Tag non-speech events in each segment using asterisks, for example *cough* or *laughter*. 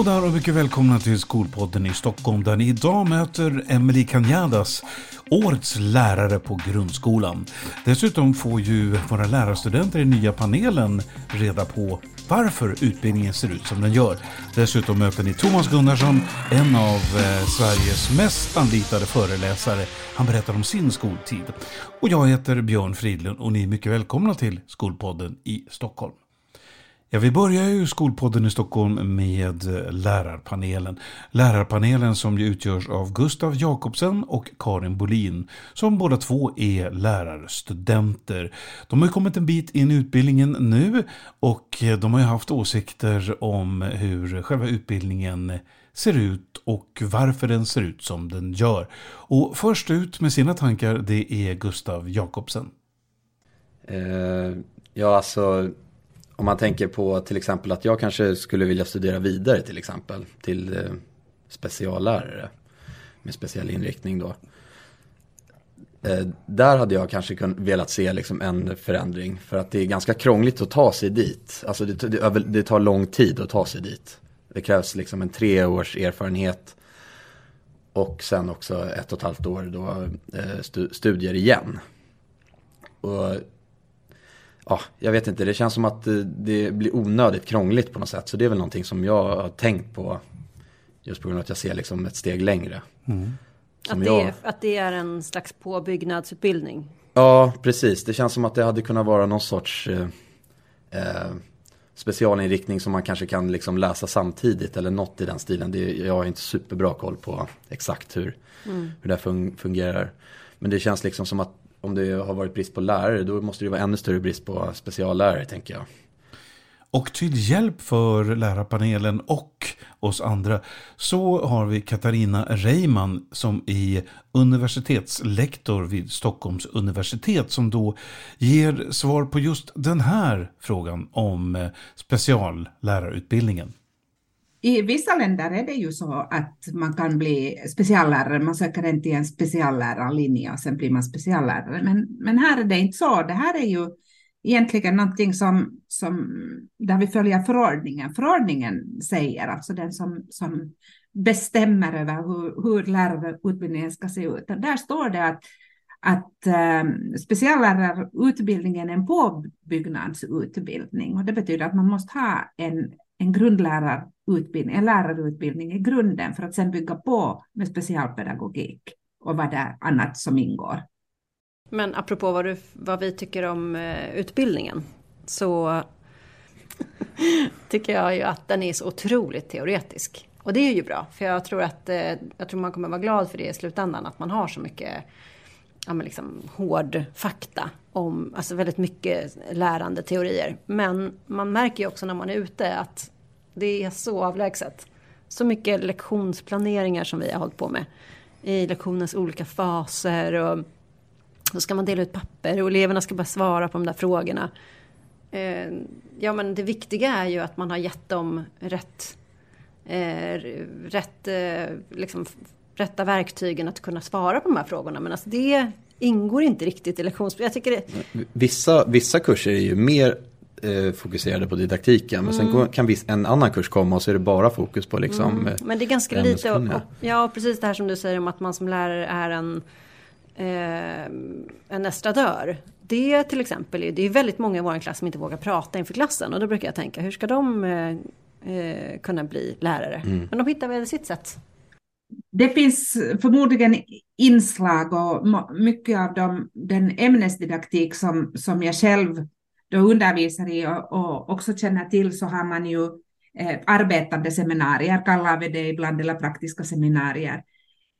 Hallå där och mycket välkomna till Skolpodden i Stockholm där ni idag möter Emelie Canyadas, årets lärare på grundskolan. Dessutom får ju våra lärarstudenter i nya panelen reda på varför utbildningen ser ut som den gör. Dessutom möter ni Thomas Gunnarsson, en av eh, Sveriges mest anlitade föreläsare. Han berättar om sin skoltid. Och jag heter Björn Fridlund och ni är mycket välkomna till Skolpodden i Stockholm. Ja, vi börjar ju Skolpodden i Stockholm med lärarpanelen. Lärarpanelen som ju utgörs av Gustav Jakobsen och Karin Bolin som båda två är lärarstudenter. De har ju kommit en bit in i utbildningen nu och de har ju haft åsikter om hur själva utbildningen ser ut och varför den ser ut som den gör. Och först ut med sina tankar det är Gustav Jakobsen. Uh, ja, alltså om man tänker på till exempel att jag kanske skulle vilja studera vidare till exempel till eh, speciallärare med speciell inriktning då. Eh, där hade jag kanske velat se liksom en förändring för att det är ganska krångligt att ta sig dit. Alltså det, det, det tar lång tid att ta sig dit. Det krävs liksom en tre års erfarenhet och sen också ett och ett halvt år då eh, studier igen. Och ja, jag vet inte, det känns som att det blir onödigt krångligt på något sätt. Så det är väl någonting som jag har tänkt på just på grund av att jag ser liksom ett steg längre. Mm. Att, det jag... är, att det är en slags påbyggnadsutbildning? Ja, precis. Det känns som att det hade kunnat vara någon sorts eh, eh, specialinriktning som man kanske kan liksom läsa samtidigt eller något i den stilen. Det, jag har inte superbra koll på exakt hur, mm. hur det fungerar. Men det känns liksom som att om det har varit brist på lärare då måste det vara ännu större brist på speciallärare tänker jag. Och till hjälp för lärarpanelen och oss andra så har vi Katarina Reiman som är universitetslektor vid Stockholms universitet som då ger svar på just den här frågan om eh, speciallärarutbildningen. I vissa länder är det ju så att man kan bli speciallärare, man söker inte till en speciallärarlinje och sen blir man speciallärare. Men, men här är det inte så. Det här är ju egentligen någonting som, som där vi följer förordningen. Förordningen säger, alltså den som, som bestämmer över hur, hur lärarutbildningen ska se ut. Och där står det att, att eh, speciallärarutbildningen är en påbyggnadsutbildning och det betyder att man måste ha en, en grundlärarutbildning, en lärarutbildning i grunden för att sen bygga på med specialpedagogik och vad det är annat som ingår. Men apropå vad, du, vad vi tycker om eh, utbildningen så *laughs* tycker jag ju att den är så otroligt teoretisk. Och det är ju bra, för jag tror att eh, jag tror man kommer vara glad för det i slutändan, att man har så mycket ja, men liksom, hård fakta om, alltså väldigt mycket lärande teorier. Men man märker ju också när man är ute att det är så avlägset. Så mycket lektionsplaneringar som vi har hållit på med i lektionens olika faser och så ska man dela ut papper och eleverna ska bara svara på de där frågorna. Eh, ja men det viktiga är ju att man har gett dem rätt, eh, rätt eh, liksom, rätta verktygen att kunna svara på de här frågorna. Men alltså det ingår inte riktigt i lektionsprogrammet. Det... Vissa, vissa kurser är ju mer eh, fokuserade på didaktiken. Men mm. sen kan viss, en annan kurs komma och så är det bara fokus på liksom mm. Men det är ganska lite, och, ja precis det här som du säger om att man som lärare är en, eh, en estradör. Det till exempel, det är väldigt många i vår klass som inte vågar prata inför klassen. Och då brukar jag tänka, hur ska de eh, eh kunna bli lärare? Mm. Men de hittar väl sitt sätt det finns förmodligen inslag och mycket av dem, den ämnesdidaktik som, som jag själv då undervisar i och, och också känner till så har man ju eh, arbetande seminarier, kallar vi det ibland, eller praktiska seminarier.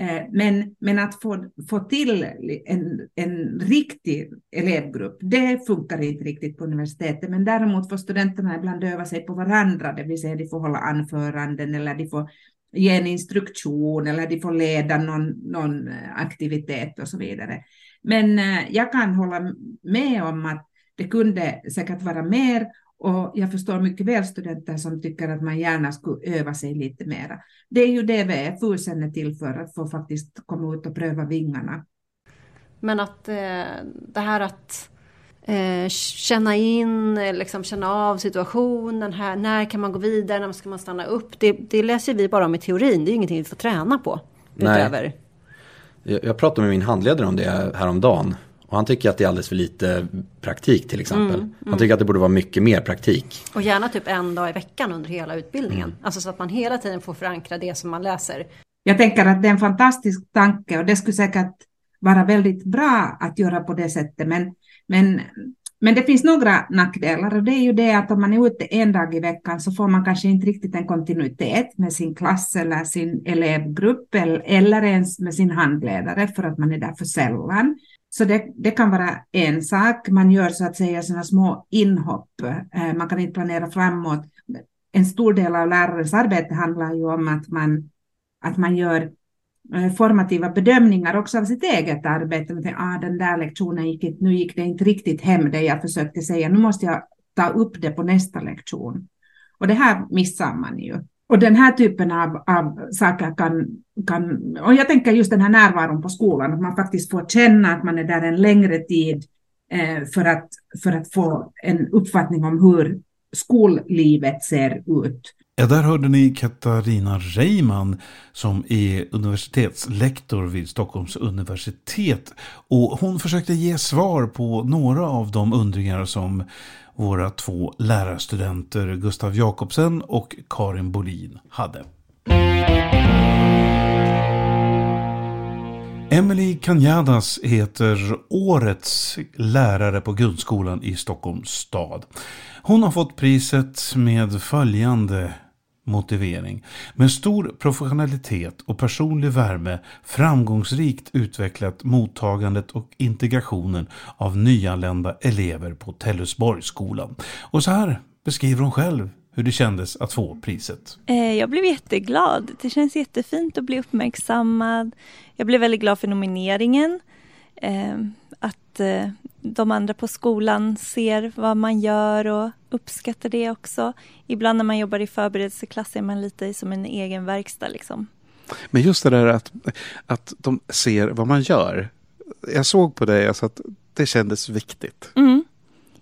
Eh, men, men att få, få till en, en riktig elevgrupp, det funkar inte riktigt på universitetet. Men däremot får studenterna ibland öva sig på varandra, det vill säga de får hålla anföranden eller de får ge en instruktion eller de får leda någon, någon eh, aktivitet och så vidare. Men eh, jag kan hålla med om att det kunde säkert vara mer och jag förstår mycket väl studenter som tycker att man gärna skulle öva sig lite mera. Det är ju det VFU sen är till för, att få faktiskt komma ut och pröva vingarna. Men att eh, det här att eh, känna in, liksom känna av situationen. Här, när kan man gå vidare? När ska man stanna upp? Det, det läser vi bara om i teorin. Det är ju ingenting vi får träna på. Utöver. Nej. Jag, jag pratade med min handledare om det häromdagen. Och han tycker att det är alldeles för lite praktik till exempel. Mm, mm. Han tycker att det borde vara mycket mer praktik. Och gärna typ en dag i veckan under hela utbildningen. Mm. Alltså så att man hela tiden får förankra det som man läser. Jag tänker att det är en fantastisk tanke och det skulle säkert vara väldigt bra att göra på det sättet. Men, men, men det finns några nackdelar och det är ju det att om man är ute en dag i veckan så får man kanske inte riktigt en kontinuitet med sin klass eller sin elevgrupp eller, eller ens med sin handledare för att man är där för sällan. Så det, det kan vara en sak. Man gör så att säga sådana små inhopp. Eh, man kan inte planera framåt. En stor del av lärarens arbete handlar ju om att man, att man gör Eh, formativa bedömningar också av sitt eget arbete. Man ah, den där lektionen gick inte, nu gick det inte riktigt hem det jag försökte säga. Nu måste jag ta upp det på nästa lektion. Och det här missar man ju. Och den här typen av, av saker kan, kan, och jag tänker just den här närvaron på skolan, att man faktiskt får känna att man är där en längre tid eh, för, att, för att få en uppfattning om hur skollivet ser ut. Ja, där hörde ni Katarina Reimann som är universitetslektor vid Stockholms universitet. Och hon försökte ge svar på några av de undringar som våra två lärarstudenter Gustav Jakobsen och Karin Bolin hade. Emily Kanyadas heter årets lärare på grundskolan i Stockholms stad. Hon har fått priset med följande motivering. Med stor professionalitet och personlig värme framgångsrikt utvecklat mottagandet och integrationen av nyanlända elever på Tellusborgsskolan. Och så här beskriver hon själv hur det kändes att få priset. Eh, jag blev jätteglad. Det känns jättefint att bli uppmärksammad. Jag blev väldigt glad för nomineringen. Eh, att eh, de andra på skolan ser vad man gör och uppskattar det också. Ibland när man jobbar i förberedelseklass är man lite som en egen verkstad. Liksom. Men just det där att, att de ser vad man gör. Jag såg på dig alltså att det kändes viktigt. Mm.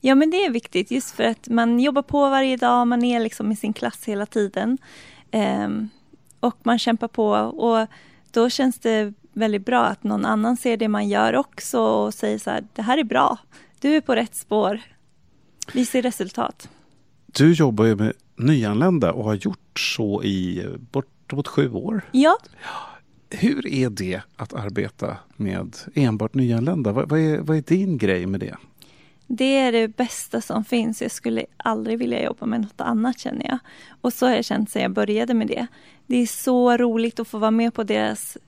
Ja men det är viktigt just för att man jobbar på varje dag, man är liksom i sin klass hela tiden. Um, och man kämpar på och då känns det väldigt bra att någon annan ser det man gör också och säger så här, det här är bra, du är på rätt spår, vi ser resultat. Du jobbar ju med nyanlända och har gjort så i bortemot sju år. Ja. Hur är det att arbeta med enbart nyanlända? Vad, vad, är, vad är din grej med det? Det är det bästa som finns. Jag skulle aldrig vilja jobba med något annat känner jag. Och så har jag känt sedan jag började med det. Det är så roligt att få vara med på deras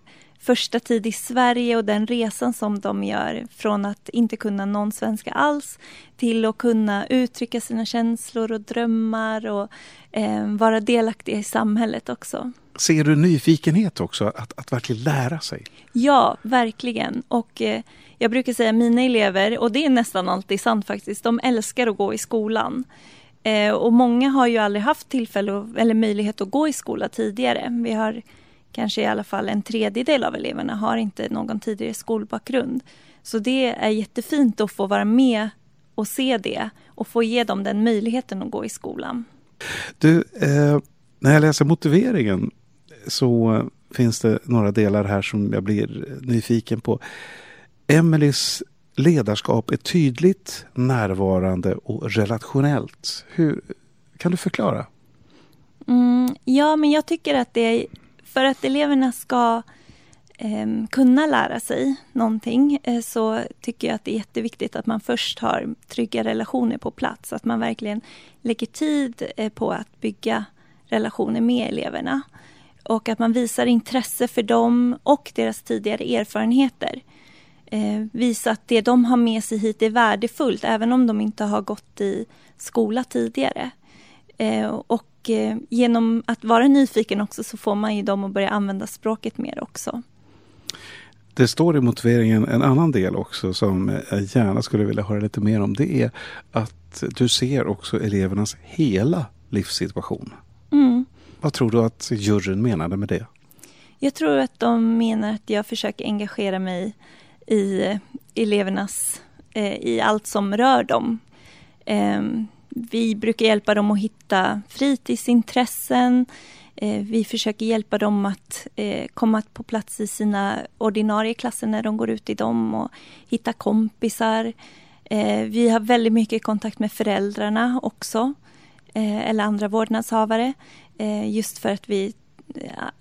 första tid i Sverige och den resan som de gör från att inte kunna någon svenska alls till att kunna uttrycka sina känslor och drömmar och eh, vara delaktiga i samhället också. Ser du nyfikenhet också, att, att verkligen lära sig? Ja, verkligen. Och eh, jag brukar säga mina elever, och det är nästan alltid sant faktiskt, de älskar att gå i skolan. Eh, och många har ju aldrig haft tillfälle eller möjlighet att gå i skola tidigare. Vi har kanske i alla fall en tredjedel av eleverna har inte någon tidigare skolbakgrund. Så det är jättefint att få vara med och se det och få ge dem den möjligheten att gå i skolan. Du, eh, när jag läser motiveringen så finns det några delar här som jag blir nyfiken på. Emelies ledarskap är tydligt, närvarande och relationellt. Hur, kan du förklara? Mm, ja, men jag tycker att det för att eleverna ska eh, kunna lära sig någonting eh, så tycker jag att det är jätteviktigt att man först har trygga relationer på plats. Att man verkligen lägger tid eh, på att bygga relationer med eleverna. Och att man visar intresse för dem och deras tidigare erfarenheter. Eh, visa att det de har med sig hit är värdefullt även om de inte har gått i skola tidigare. Eh, och och eh, genom att vara nyfiken också så får man ju dem att börja använda språket mer också. Det står i motiveringen en annan del också som jag gärna skulle vilja höra lite mer om. Det är att du ser också elevernas hela livssituation. Mm. Vad tror du att juryn menade med det? Jag tror att de menar att jag försöker engagera mig i elevernas eh, i allt som rör dem. Eh, vi brukar hjälpa dem att hitta fritidsintressen. Eh, vi försöker hjälpa dem att eh, komma på plats i sina ordinarie klasser när de går ut i dem och hitta kompisar. Eh, vi har väldigt mycket kontakt med föräldrarna också, eller andra vårdnadshavare. Just för att vi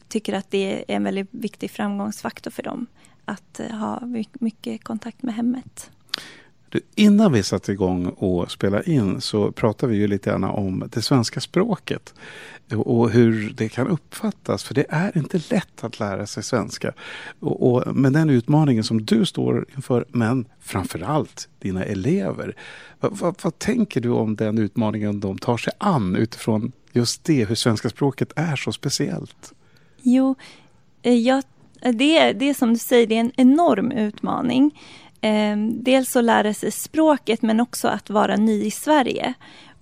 tycker att det är en väldigt viktig framgångsfaktor för dem att ha mycket kontakt med hemmet. Du, innan vi satte igång och spela in så pratade vi ju lite grann om det svenska språket och hur det kan uppfattas. För det är inte lätt att lära sig svenska. Och, och med den utmaningen som du står inför, men framförallt dina elever. Vad, vad, vad, tänker du om den utmaningen de tar sig an utifrån just det, hur svenska språket är så speciellt? Jo, eh, jag, det, det är som du säger, det är en enorm utmaning. Eh, dels att lära sig språket men också att vara ny i Sverige.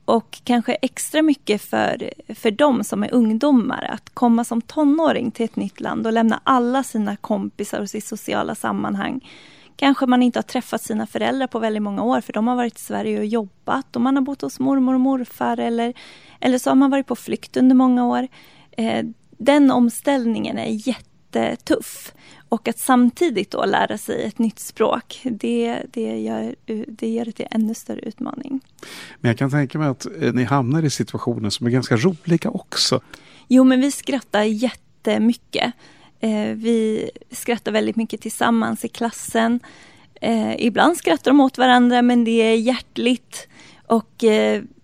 Och kanske extra mycket för, för dem som är ungdomar att komma som tonåring till ett nytt land och lämna alla sina kompisar och sitt sociala sammanhang. Kanske man inte har träffat sina föräldrar på väldigt många år för de har varit i Sverige och jobbat och man har bott hos mormor och morfar eller, eller så har man varit på flykt under många år. Eh, den omställningen är jättetuff. Och att samtidigt då lära sig ett nytt språk, det, det, gör, det gör det till ännu större utmaning. Men jag kan tänka mig att eh, ni hamnar i situationer som är ganska roliga också. Jo, men vi skrattar jättemycket. Eh, vi skrattar väldigt mycket tillsammans i klassen. Eh, ibland skrattar de åt varandra, men det är hjärtligt. Och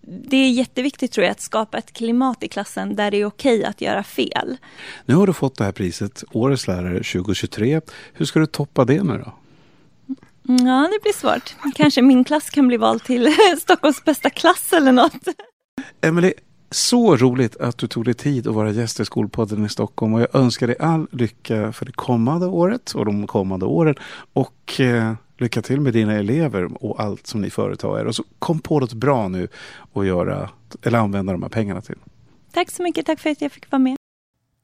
det är jätteviktigt tror jag att skapa ett klimat i klassen där det är okej att göra fel. Nu har du fått det här priset, Årets lärare 2023. Hur ska du toppa det nu då? Ja, det blir svårt. Kanske min klass kan bli vald till *laughs* Stockholms bästa klass eller något. Emelie, så roligt att du tog dig tid att vara gäst i Skolpodden i Stockholm och jag önskar dig all lycka för det kommande året och de kommande åren. Och eh, Lycka till med dina elever och allt som ni företar er. Och så kom på något bra nu att göra, eller använda de här pengarna till. Tack så mycket. Tack för att jag fick vara med.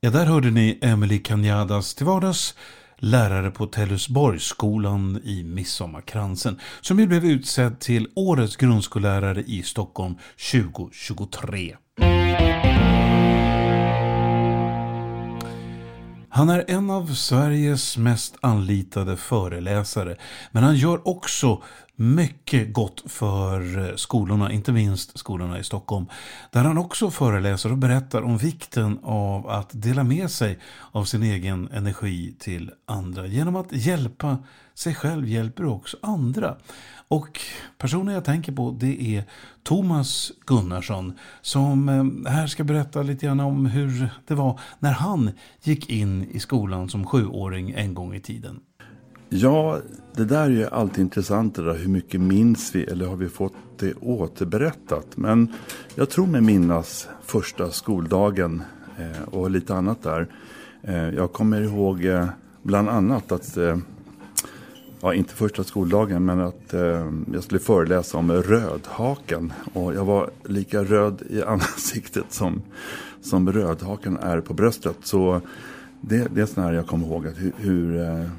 Ja, där hörde ni Emily Canyadas till vardags lärare på Tellusborgsskolan i Midsommarkransen som ju blev utsedd till Årets grundskollärare i Stockholm 2023. Han är en av Sveriges mest anlitade föreläsare, men han gör också mycket gott för eh, skolorna, inte minst skolorna i Stockholm, där han också föreläser och berättar om vikten av att dela med sig av sin egen energi till andra. Genom att hjälpa sig själv hjälper du också andra. Och personen jag tänker på det är Thomas Gunnarsson som eh, här ska berätta lite grann om hur det var när han gick in i skolan som sjuåring en gång i tiden. Ja, det där är ju alltid intressant det där, hur mycket minns vi eller har vi fått det återberättat? Men jag tror mig minnas första skoldagen eh, och lite annat där. Eh, jag kommer ihåg eh, bland annat att eh, ja, inte första skoldagen, men att eh, jag skulle föreläsa om rödhaken. Och jag var lika röd i *laughs* ansiktet som, som rödhaken är på bröstet. Så det, det är sådär här jag kommer ihåg att hur, hur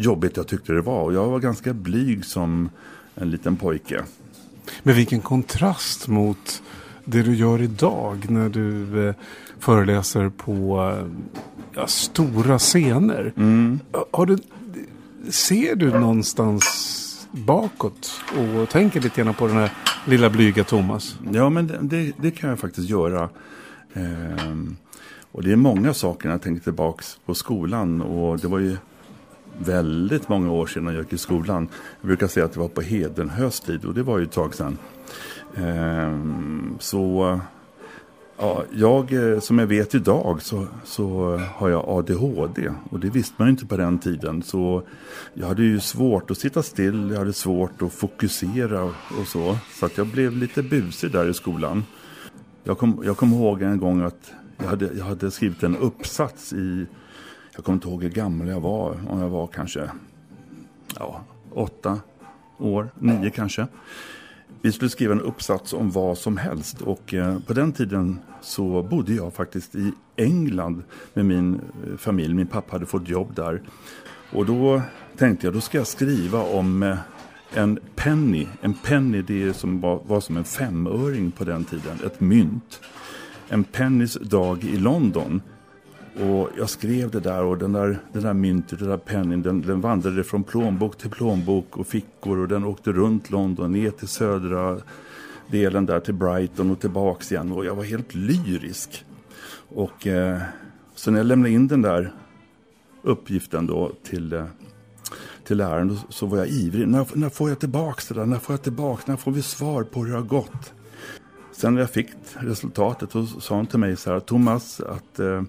jobbigt jag tyckte det var. Och jag var ganska blyg som en liten pojke. Men vilken kontrast mot det du gör idag när du eh, föreläser på eh, ja, stora scener. Mm. Har du ser du någonstans bakåt och tänker lite grann på den här lilla blyga Thomas? Ja, men det, det kan jag faktiskt göra. Ehm, och det är många saker när jag tänker tillbaka på skolan. Och det var ju väldigt många år sedan jag gick i skolan. Jag brukar säga att det var på Hedenhös tid och det var ju ett tag sedan. Ehm, så Ja, jag, eh, som jag vet idag så, så har jag ADHD och det visste man ju inte på den tiden. Så jag hade ju svårt att sitta still, jag hade svårt att fokusera och så. Så att jag blev lite busig där i skolan. Jag kommer jag kom ihåg en gång att jag hade, jag hade skrivit en uppsats i, jag kommer inte ihåg hur gammal jag var, om jag var kanske ja, åtta år, nio kanske. Vi skulle skriva en uppsats om vad som helst och eh, på den tiden så bodde jag faktiskt i England med min eh, familj. Min pappa hade fått jobb där. Och då tänkte jag, då ska jag skriva om eh, en penny. En penny det är som var, var som en femöring på den tiden, ett mynt. En pennys dag i London. Och jag skrev det där och den där, den där myntet, den där penningen, den, den vandrade från plånbok till plånbok och fickor och den åkte runt London ner till södra delen där till Brighton och tillbaks igen och jag var helt lyrisk. Och eh, så när jag lämnade in den där uppgiften då till, eh, till läraren så var jag ivrig. När, när får jag tillbaks det där? När får jag tillbaks? När får vi svar på hur det har gått? Sen när jag fick resultatet så sa hon till mig så här, Thomas, att eh,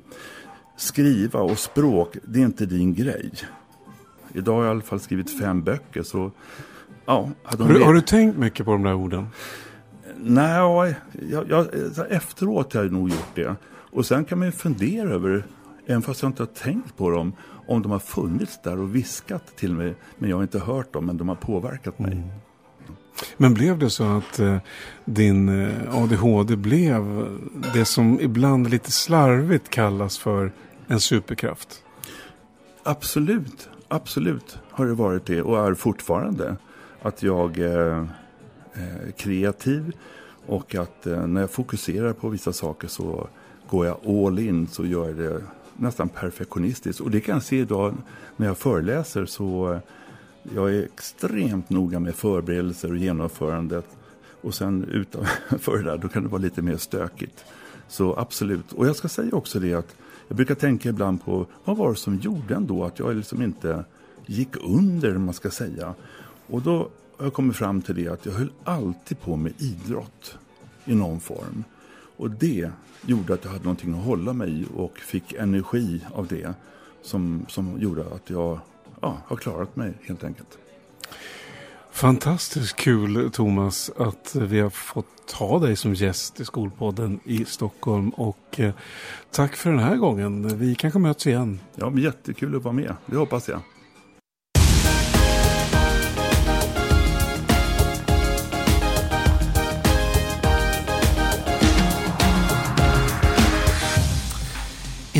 skriva och språk, det är inte din grej. Idag har jag i alla fall skrivit fem böcker så ja. Har, du, har du tänkt mycket på de där orden? Nej, jag, jag, efteråt har jag nog gjort det. Och sen kan man ju fundera över, även fast jag inte har tänkt på dem, om de har funnits där och viskat till mig, men jag har inte hört dem, men de har påverkat mig. Mm. Men blev det så att eh, din eh, ADHD blev det som ibland lite slarvigt kallas för en superkraft? Absolut, absolut har det varit det och är fortfarande. Att jag eh, eh, är kreativ och att eh, när jag fokuserar på vissa saker så går jag all in så gör jag det nästan perfektionistiskt. Och det kan jag se idag när jag föreläser så jag är extremt noga med förberedelser och genomförandet. Och sen utanför *laughs* det där, då kan det vara lite mer stökigt. Så absolut. Och jag ska säga också det att jag brukar tänka ibland på vad var det som gjorde ändå att jag liksom inte gick under, man ska säga. Och då har jag kommit fram till det att jag höll alltid på med idrott i någon form. Och det gjorde att jag hade någonting att hålla mig i och fick energi av det som, som gjorde att jag ja, har klarat mig helt enkelt. Fantastiskt kul Thomas att vi har fått ha dig som gäst i Skolpodden i Stockholm och eh, tack för den här gången. Vi kanske möts igen. Ja, men jättekul att vara med. Det hoppas jag.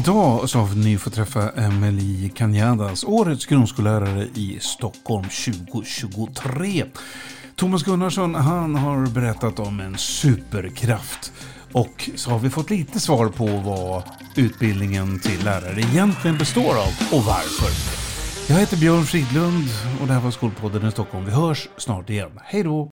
Idag så har ni fått träffa Emelie Kanyadas, årets grundskollärare i Stockholm 2023. Thomas Gunnarsson han har berättat om en superkraft. Och så har vi fått lite svar på vad utbildningen till lärare egentligen består av och varför. Jag heter Björn Fridlund och det här var Skolpodden i Stockholm. Vi hörs snart igen. Hej då!